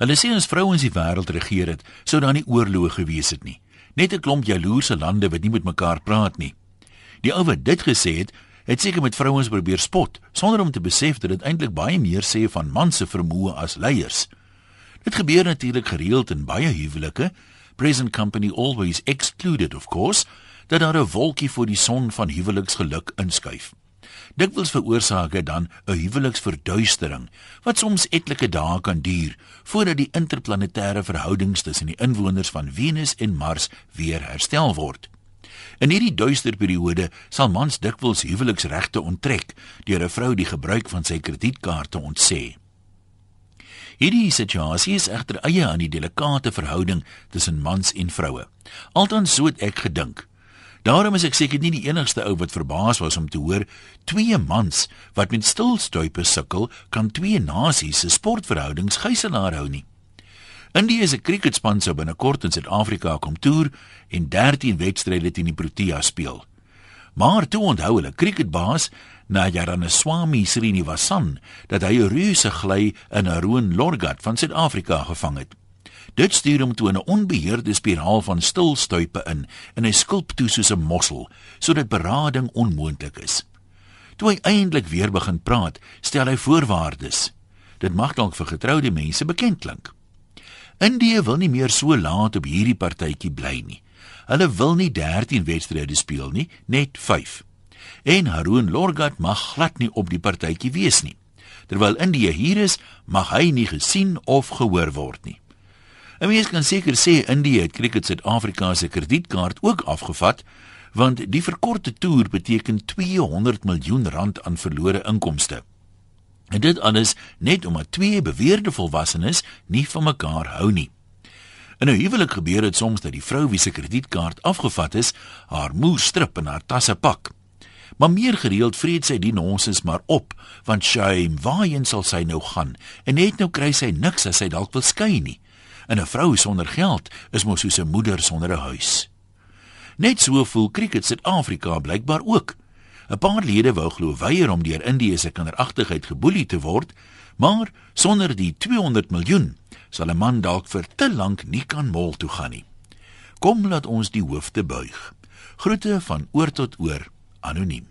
Hulle sê as vrouens die wêreld regeer het, sou daar nie oorloë gewees het nie. Net 'n klomp jaloerse lande wat nie met mekaar praat nie. Die ou wat dit gesê het, het seker met vrouens probeer spot, sonder om te besef dat dit eintlik baie meer sê van man se vermoë as leiers. Dit gebeur natuurlik gereeld in baie huwelike, present company always excluded of course, dat daar 'n wolkie voor die son van huweliksgeluk inskuif. Dikwels veroorsaak dit dan 'n huweliksverduistering wat soms etlike dae kan duur voordat die interplanetêre verhoudings tussen die inwoners van Venus en Mars weer herstel word. In hierdie duister periode sal mans dikwels huweliksregte onttrek deur 'n vrou die gebruik van sy kredietkaarte ontsê. Hierdie situasie is egter eie aan die delikate verhouding tussen mans en vroue. Altans so het ek gedink. Daarom is ek seker nie die enigste ou wat verbaas was om te hoor twee mans wat met stilstuipe sukkel kan twee nasies se sportverhoudings gijslaar hou nie. Indië se kriketspan sou binnekort in Suid-Afrika kom toer en 13 wedstryde teen die Protea speel. Maar toe onthou hulle kriketbaas Nayaraneswamy Srinivasan dat hy 'n reuse gly in 'n Roon Lorgat van Suid-Afrika gevang het. Dit stuur hom toe in 'n onbeheerde spiraal van stilstuipe in en hy skulp toe soos 'n mossel sodat berading onmoontlik is. Toe hy eindelik weer begin praat, stel hy voorwaardes. Dit mag dalk vir getroude mense bekend klink. Indië wil nie meer so laat op hierdie partytjie bly nie. Hulle wil nie 13 wedstryde speel nie, net 5. En Haroon Lorgat mag glad nie op die partytjie wees nie. Terwyl Indië hier is, mag hy nie gesien of gehoor word nie. 'n Mens kan seker sê Indië het Cricket Suid-Afrika se kredietkaart ook afgevat want die verkorte toer beteken 200 miljoen rand aan verlore inkomste. En dit alles net omdat twee beweerde volwassenes nie van mekaar hou nie. In 'n huwelik gebeur dit soms dat die vrou wie se kredietkaart afgevat is, haar moer strip en haar tasse pak. Maar meer gereeld vreet sy die nonsens maar op, want shame, waarheen sal sy nou gaan? En net nou kry sy niks as sy dalk wil skei nie en 'n vrou sonder geld is mos soos 'n moeder sonder 'n huis. Net so voel Cricket Suid-Afrika blykbaar ook. 'n Paar lede wou glo weier om deur Indië se kinderagtigheid geboelie te word, maar sonder die 200 miljoen sal 'n man dalk vir te lank nie kan mol toe gaan nie. Kom laat ons die hoofde buig. Groete van oor tot oor, anoniem.